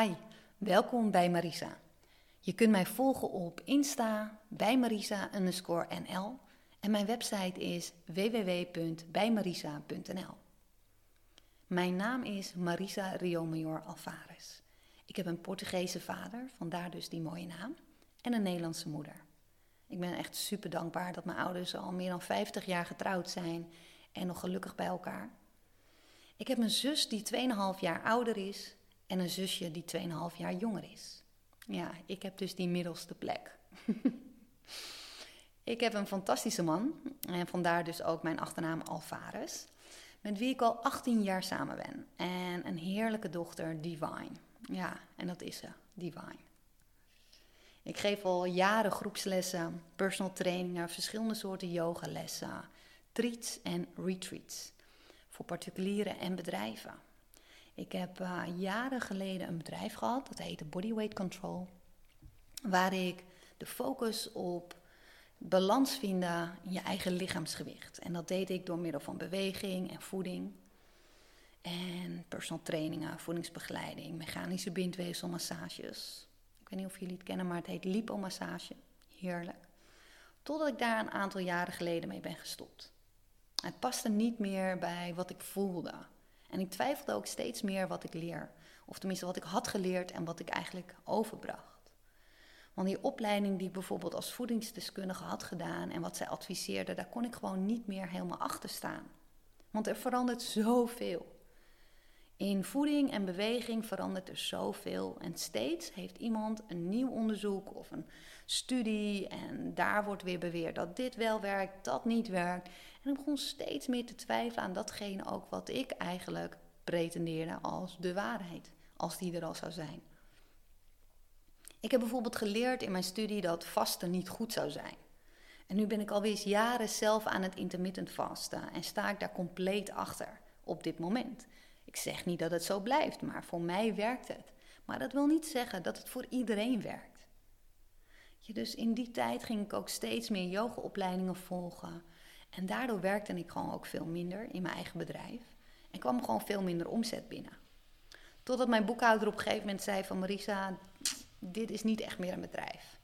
Hi, welkom bij Marisa. Je kunt mij volgen op Insta bij Marisa NL en mijn website is www.bijmarisa.nl. Mijn naam is Marisa Riomajor Alvarez. Ik heb een Portugese vader, vandaar dus die mooie naam, en een Nederlandse moeder. Ik ben echt super dankbaar dat mijn ouders al meer dan 50 jaar getrouwd zijn en nog gelukkig bij elkaar. Ik heb een zus die 2,5 jaar ouder is en een zusje die 2,5 jaar jonger is. Ja, ik heb dus die middelste plek. ik heb een fantastische man en vandaar dus ook mijn achternaam Alvarez, met wie ik al 18 jaar samen ben. En een heerlijke dochter, Divine. Ja, en dat is ze, Divine. Ik geef al jaren groepslessen, personal trainingen, verschillende soorten yogalessen, treats en retreats voor particulieren en bedrijven. Ik heb uh, jaren geleden een bedrijf gehad, dat heette Bodyweight Control, waar ik de focus op balans vinden in je eigen lichaamsgewicht. En dat deed ik door middel van beweging en voeding. En personal trainingen, voedingsbegeleiding, mechanische bindweefselmassages. Ik weet niet of jullie het kennen, maar het heet lipomassage. Heerlijk. Totdat ik daar een aantal jaren geleden mee ben gestopt. Het paste niet meer bij wat ik voelde. En ik twijfelde ook steeds meer wat ik leer. Of tenminste wat ik had geleerd en wat ik eigenlijk overbracht. Want die opleiding die ik bijvoorbeeld als voedingsdeskundige had gedaan en wat zij adviseerde, daar kon ik gewoon niet meer helemaal achter staan. Want er verandert zoveel. In voeding en beweging verandert er zoveel. En steeds heeft iemand een nieuw onderzoek of een studie. En daar wordt weer beweerd dat dit wel werkt, dat niet werkt. En ik begon steeds meer te twijfelen aan datgene ook wat ik eigenlijk pretendeerde als de waarheid. Als die er al zou zijn. Ik heb bijvoorbeeld geleerd in mijn studie dat vasten niet goed zou zijn. En nu ben ik alweer jaren zelf aan het intermittent vasten en sta ik daar compleet achter op dit moment. Ik zeg niet dat het zo blijft, maar voor mij werkt het. Maar dat wil niet zeggen dat het voor iedereen werkt. dus in die tijd ging ik ook steeds meer yogaopleidingen volgen. En daardoor werkte ik gewoon ook veel minder in mijn eigen bedrijf. En kwam gewoon veel minder omzet binnen. Totdat mijn boekhouder op een gegeven moment zei van Marisa, dit is niet echt meer een bedrijf.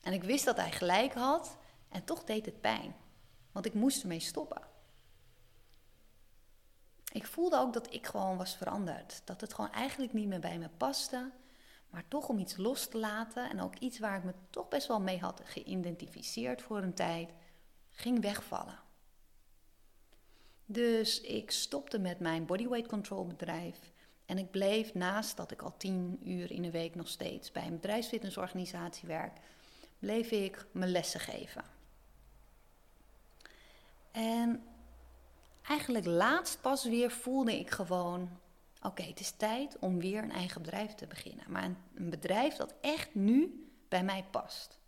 En ik wist dat hij gelijk had en toch deed het pijn. Want ik moest ermee stoppen. Ik voelde ook dat ik gewoon was veranderd. Dat het gewoon eigenlijk niet meer bij me paste. Maar toch om iets los te laten en ook iets waar ik me toch best wel mee had geïdentificeerd voor een tijd, ging wegvallen. Dus ik stopte met mijn bodyweight control bedrijf. En ik bleef naast dat ik al tien uur in de week nog steeds bij een bedrijfsfitnessorganisatie werk, bleef ik mijn lessen geven. En eigenlijk laatst pas weer voelde ik gewoon: oké, het is tijd om weer een eigen bedrijf te beginnen. Maar een, een bedrijf dat echt nu bij mij past.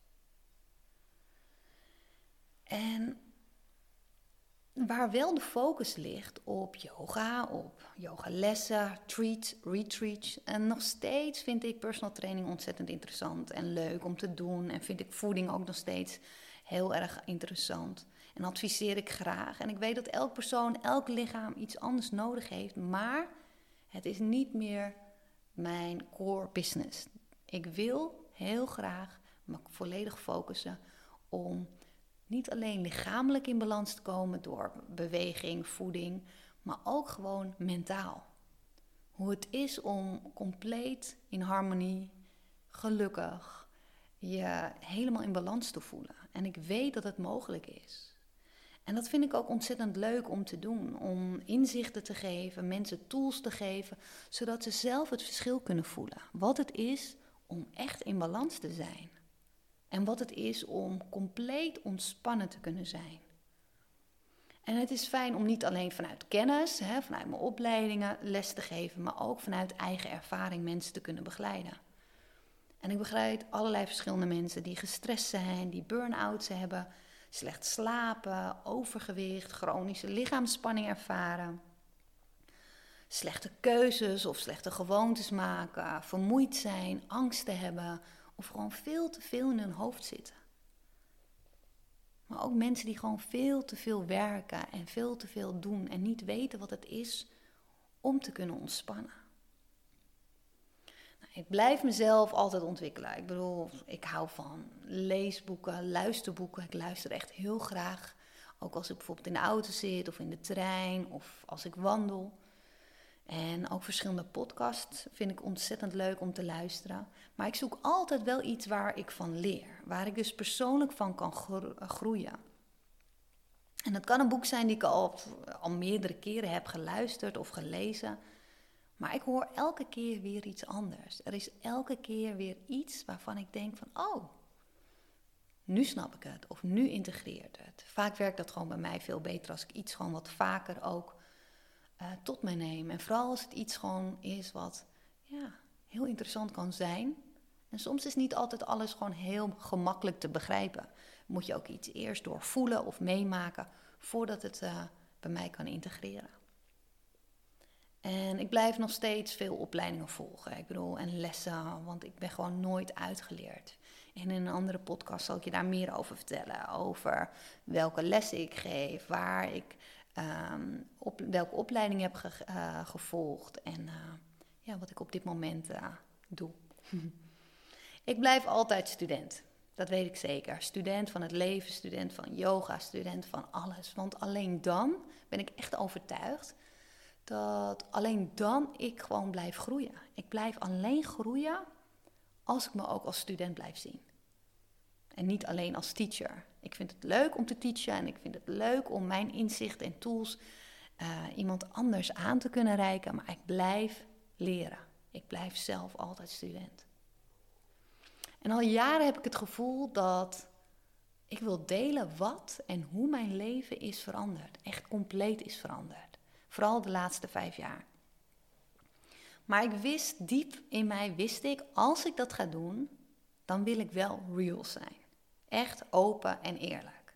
En waar wel de focus ligt op yoga, op yogalessen, treats, retreats. En nog steeds vind ik personal training ontzettend interessant en leuk om te doen. En vind ik voeding ook nog steeds heel erg interessant. En adviseer ik graag. En ik weet dat elk persoon, elk lichaam iets anders nodig heeft. Maar het is niet meer mijn core business. Ik wil heel graag me volledig focussen om niet alleen lichamelijk in balans te komen door beweging, voeding, maar ook gewoon mentaal. Hoe het is om compleet in harmonie, gelukkig, je helemaal in balans te voelen. En ik weet dat het mogelijk is. En dat vind ik ook ontzettend leuk om te doen. Om inzichten te geven, mensen tools te geven, zodat ze zelf het verschil kunnen voelen. Wat het is om echt in balans te zijn. En wat het is om compleet ontspannen te kunnen zijn. En het is fijn om niet alleen vanuit kennis, hè, vanuit mijn opleidingen les te geven, maar ook vanuit eigen ervaring mensen te kunnen begeleiden. En ik begeleid allerlei verschillende mensen die gestrest zijn, die burn-outs hebben, slecht slapen, overgewicht, chronische lichaamsspanning ervaren. Slechte keuzes of slechte gewoontes maken, vermoeid zijn, angsten hebben of gewoon veel te veel in hun hoofd zitten. Maar ook mensen die gewoon veel te veel werken en veel te veel doen en niet weten wat het is om te kunnen ontspannen. Ik blijf mezelf altijd ontwikkelen. Ik bedoel, ik hou van leesboeken, luisterboeken. Ik luister echt heel graag. Ook als ik bijvoorbeeld in de auto zit of in de trein of als ik wandel. En ook verschillende podcasts vind ik ontzettend leuk om te luisteren. Maar ik zoek altijd wel iets waar ik van leer. Waar ik dus persoonlijk van kan groeien. En dat kan een boek zijn die ik al, al meerdere keren heb geluisterd of gelezen. Maar ik hoor elke keer weer iets anders. Er is elke keer weer iets waarvan ik denk van, oh, nu snap ik het of nu integreert het. Vaak werkt dat gewoon bij mij veel beter als ik iets gewoon wat vaker ook uh, tot me neem. En vooral als het iets gewoon is wat ja, heel interessant kan zijn. En soms is niet altijd alles gewoon heel gemakkelijk te begrijpen. Moet je ook iets eerst doorvoelen of meemaken voordat het uh, bij mij kan integreren. En ik blijf nog steeds veel opleidingen volgen. Ik bedoel, en lessen, want ik ben gewoon nooit uitgeleerd. En in een andere podcast zal ik je daar meer over vertellen. Over welke lessen ik geef, waar ik um, op, welke opleiding heb ge, uh, gevolgd en uh, ja, wat ik op dit moment uh, doe. ik blijf altijd student. Dat weet ik zeker. Student van het leven, student van yoga, student van alles. Want alleen dan ben ik echt overtuigd dat alleen dan ik gewoon blijf groeien. Ik blijf alleen groeien als ik me ook als student blijf zien. En niet alleen als teacher. Ik vind het leuk om te teachen en ik vind het leuk om mijn inzichten en tools uh, iemand anders aan te kunnen reiken. Maar ik blijf leren. Ik blijf zelf altijd student. En al jaren heb ik het gevoel dat ik wil delen wat en hoe mijn leven is veranderd. Echt compleet is veranderd. Vooral de laatste vijf jaar. Maar ik wist diep in mij, wist ik, als ik dat ga doen, dan wil ik wel real zijn. Echt open en eerlijk.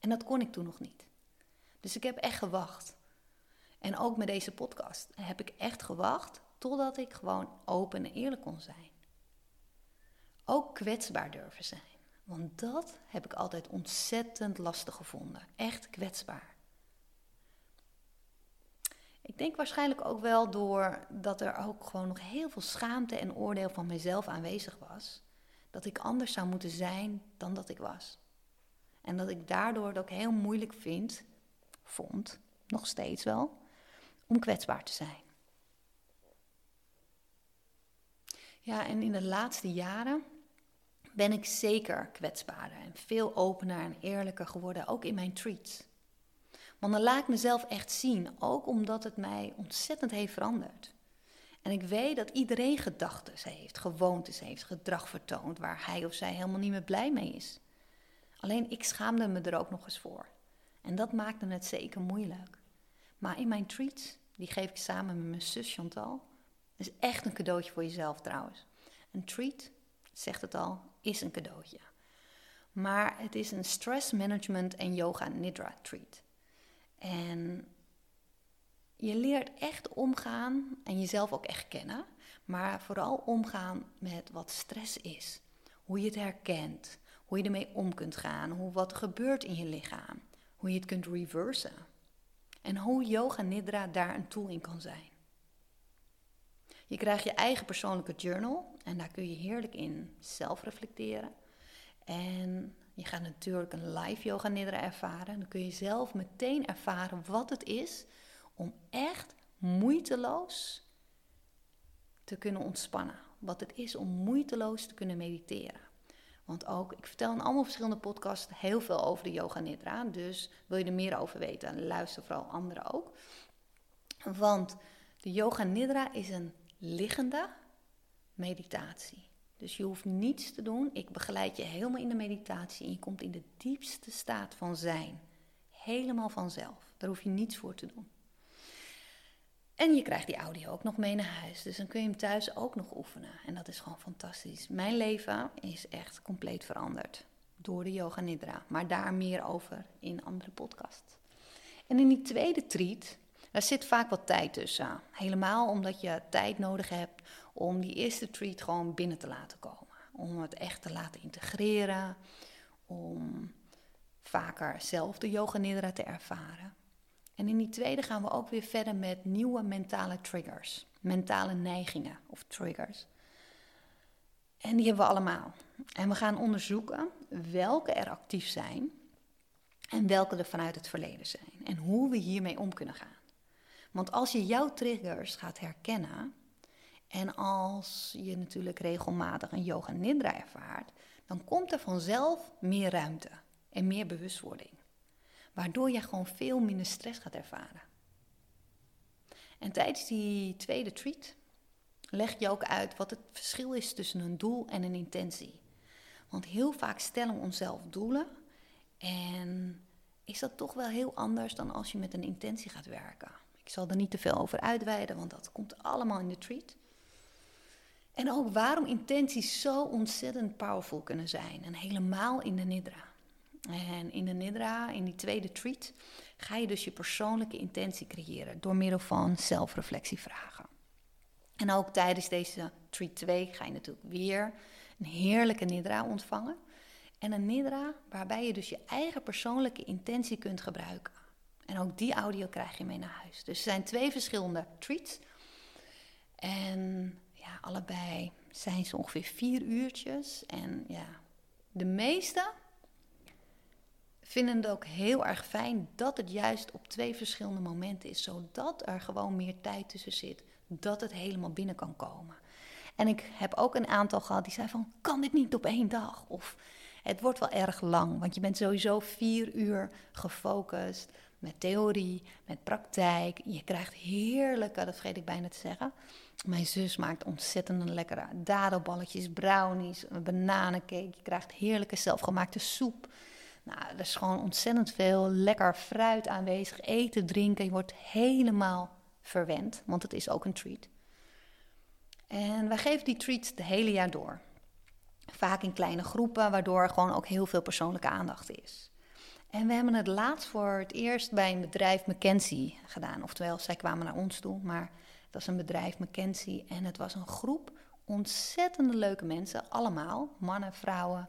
En dat kon ik toen nog niet. Dus ik heb echt gewacht. En ook met deze podcast heb ik echt gewacht totdat ik gewoon open en eerlijk kon zijn. Ook kwetsbaar durven zijn. Want dat heb ik altijd ontzettend lastig gevonden. Echt kwetsbaar. Ik denk waarschijnlijk ook wel door dat er ook gewoon nog heel veel schaamte en oordeel van mezelf aanwezig was dat ik anders zou moeten zijn dan dat ik was. En dat ik daardoor het ook heel moeilijk vind, vond, nog steeds wel, om kwetsbaar te zijn. Ja, en in de laatste jaren ben ik zeker kwetsbaarder en veel opener en eerlijker geworden, ook in mijn treats. Want dan laat ik mezelf echt zien, ook omdat het mij ontzettend heeft veranderd. En ik weet dat iedereen gedachten heeft, gewoontes heeft, gedrag vertoont waar hij of zij helemaal niet meer blij mee is. Alleen ik schaamde me er ook nog eens voor. En dat maakte het zeker moeilijk. Maar in mijn treats, die geef ik samen met mijn zus Chantal, is echt een cadeautje voor jezelf trouwens. Een treat, zegt het al, is een cadeautje. Maar het is een stress management en yoga nidra treat. En je leert echt omgaan en jezelf ook echt kennen, maar vooral omgaan met wat stress is. Hoe je het herkent, hoe je ermee om kunt gaan, hoe wat er gebeurt in je lichaam, hoe je het kunt reversen. En hoe yoga nidra daar een tool in kan zijn. Je krijgt je eigen persoonlijke journal en daar kun je heerlijk in zelf reflecteren. En je gaat natuurlijk een live yoga nidra ervaren. Dan kun je zelf meteen ervaren wat het is om echt moeiteloos te kunnen ontspannen. Wat het is om moeiteloos te kunnen mediteren. Want ook, ik vertel in allemaal verschillende podcasts heel veel over de yoga nidra. Dus wil je er meer over weten, luister vooral anderen ook. Want de yoga nidra is een liggende meditatie. Dus je hoeft niets te doen. Ik begeleid je helemaal in de meditatie en je komt in de diepste staat van zijn. Helemaal vanzelf. Daar hoef je niets voor te doen. En je krijgt die audio ook nog mee naar huis. Dus dan kun je hem thuis ook nog oefenen. En dat is gewoon fantastisch. Mijn leven is echt compleet veranderd door de Yoga Nidra. Maar daar meer over in andere podcast. En in die tweede treat, daar zit vaak wat tijd tussen. Helemaal omdat je tijd nodig hebt om die eerste treat gewoon binnen te laten komen. Om het echt te laten integreren. Om vaker zelf de Yoga Nidra te ervaren. En in die tweede gaan we ook weer verder met nieuwe mentale triggers, mentale neigingen of triggers. En die hebben we allemaal. En we gaan onderzoeken welke er actief zijn en welke er vanuit het verleden zijn. En hoe we hiermee om kunnen gaan. Want als je jouw triggers gaat herkennen en als je natuurlijk regelmatig een yoga nidra ervaart, dan komt er vanzelf meer ruimte en meer bewustwording. Waardoor je gewoon veel minder stress gaat ervaren. En tijdens die tweede treat leg je ook uit wat het verschil is tussen een doel en een intentie. Want heel vaak stellen we onszelf doelen en is dat toch wel heel anders dan als je met een intentie gaat werken. Ik zal er niet te veel over uitweiden, want dat komt allemaal in de treat. En ook waarom intenties zo ontzettend powerful kunnen zijn. En helemaal in de nidra. En in de nidra, in die tweede treat, ga je dus je persoonlijke intentie creëren door middel van zelfreflectievragen. En ook tijdens deze treat 2 ga je natuurlijk weer een heerlijke nidra ontvangen. En een nidra waarbij je dus je eigen persoonlijke intentie kunt gebruiken. En ook die audio krijg je mee naar huis. Dus er zijn twee verschillende treats. En ja, allebei zijn ze ongeveer vier uurtjes. En ja, de meeste vinden het ook heel erg fijn dat het juist op twee verschillende momenten is. Zodat er gewoon meer tijd tussen zit. Dat het helemaal binnen kan komen. En ik heb ook een aantal gehad die zeiden van, kan dit niet op één dag? Of het wordt wel erg lang, want je bent sowieso vier uur gefocust met theorie, met praktijk. Je krijgt heerlijke, dat vergeet ik bijna te zeggen. Mijn zus maakt ontzettend lekkere dadelballetjes, brownies, een bananencake. Je krijgt heerlijke zelfgemaakte soep. Nou, er is gewoon ontzettend veel lekker fruit aanwezig, eten, drinken. Je wordt helemaal verwend, want het is ook een treat. En wij geven die treats het hele jaar door. Vaak in kleine groepen, waardoor er gewoon ook heel veel persoonlijke aandacht is. En we hebben het laatst voor het eerst bij een bedrijf McKenzie gedaan. Oftewel, zij kwamen naar ons toe, maar dat is een bedrijf McKenzie. En het was een groep ontzettende leuke mensen, allemaal, mannen, vrouwen.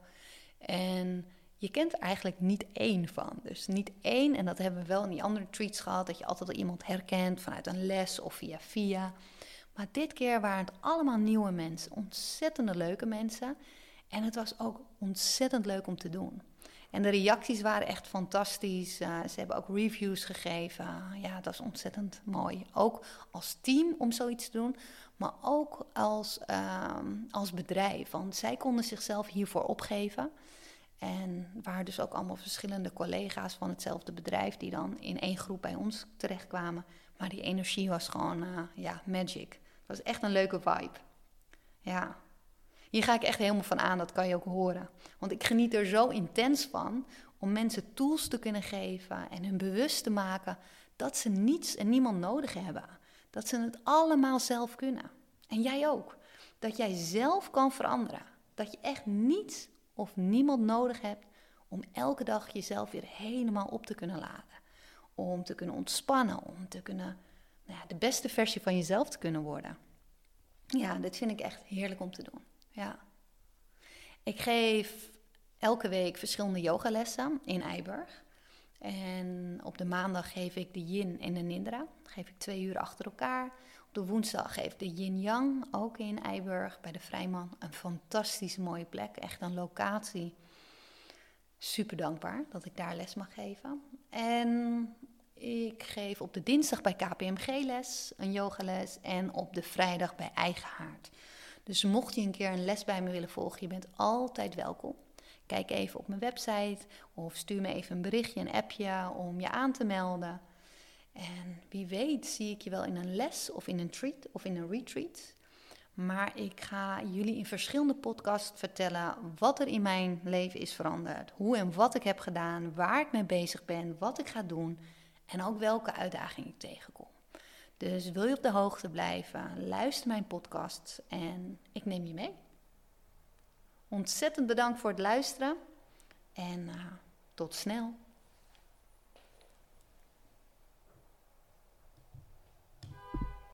En je kent eigenlijk niet één van. Dus niet één, en dat hebben we wel in die andere treats gehad, dat je altijd al iemand herkent vanuit een les of via via. Maar dit keer waren het allemaal nieuwe mensen, ontzettende leuke mensen. En het was ook ontzettend leuk om te doen. En de reacties waren echt fantastisch. Uh, ze hebben ook reviews gegeven. Ja, dat is ontzettend mooi. Ook als team om zoiets te doen, maar ook als, uh, als bedrijf. Want zij konden zichzelf hiervoor opgeven. En waren dus ook allemaal verschillende collega's van hetzelfde bedrijf die dan in één groep bij ons terechtkwamen. Maar die energie was gewoon, uh, ja, magic. Dat was echt een leuke vibe. Ja, hier ga ik echt helemaal van aan, dat kan je ook horen. Want ik geniet er zo intens van om mensen tools te kunnen geven en hun bewust te maken dat ze niets en niemand nodig hebben. Dat ze het allemaal zelf kunnen. En jij ook. Dat jij zelf kan veranderen. Dat je echt niets of niemand nodig hebt om elke dag jezelf weer helemaal op te kunnen laden. Om te kunnen ontspannen, om te kunnen nou ja, de beste versie van jezelf te kunnen worden. Ja, dit vind ik echt heerlijk om te doen ja. Ik geef elke week verschillende yogalessen in Eiburg. En op de maandag geef ik de yin en de nindra. geef ik twee uur achter elkaar. De woensdag geef ik de yin-yang, ook in Eiburg, bij de Vrijman. Een fantastische mooie plek, echt een locatie. Super dankbaar dat ik daar les mag geven. En ik geef op de dinsdag bij KPMG les, een yogales. En op de vrijdag bij Eigen Haard. Dus mocht je een keer een les bij me willen volgen, je bent altijd welkom. Kijk even op mijn website of stuur me even een berichtje, een appje om je aan te melden. En wie weet zie ik je wel in een les of in een treat of in een retreat. Maar ik ga jullie in verschillende podcasts vertellen wat er in mijn leven is veranderd. Hoe en wat ik heb gedaan, waar ik mee bezig ben, wat ik ga doen en ook welke uitdagingen ik tegenkom. Dus wil je op de hoogte blijven, luister mijn podcast en ik neem je mee. Ontzettend bedankt voor het luisteren en uh, tot snel.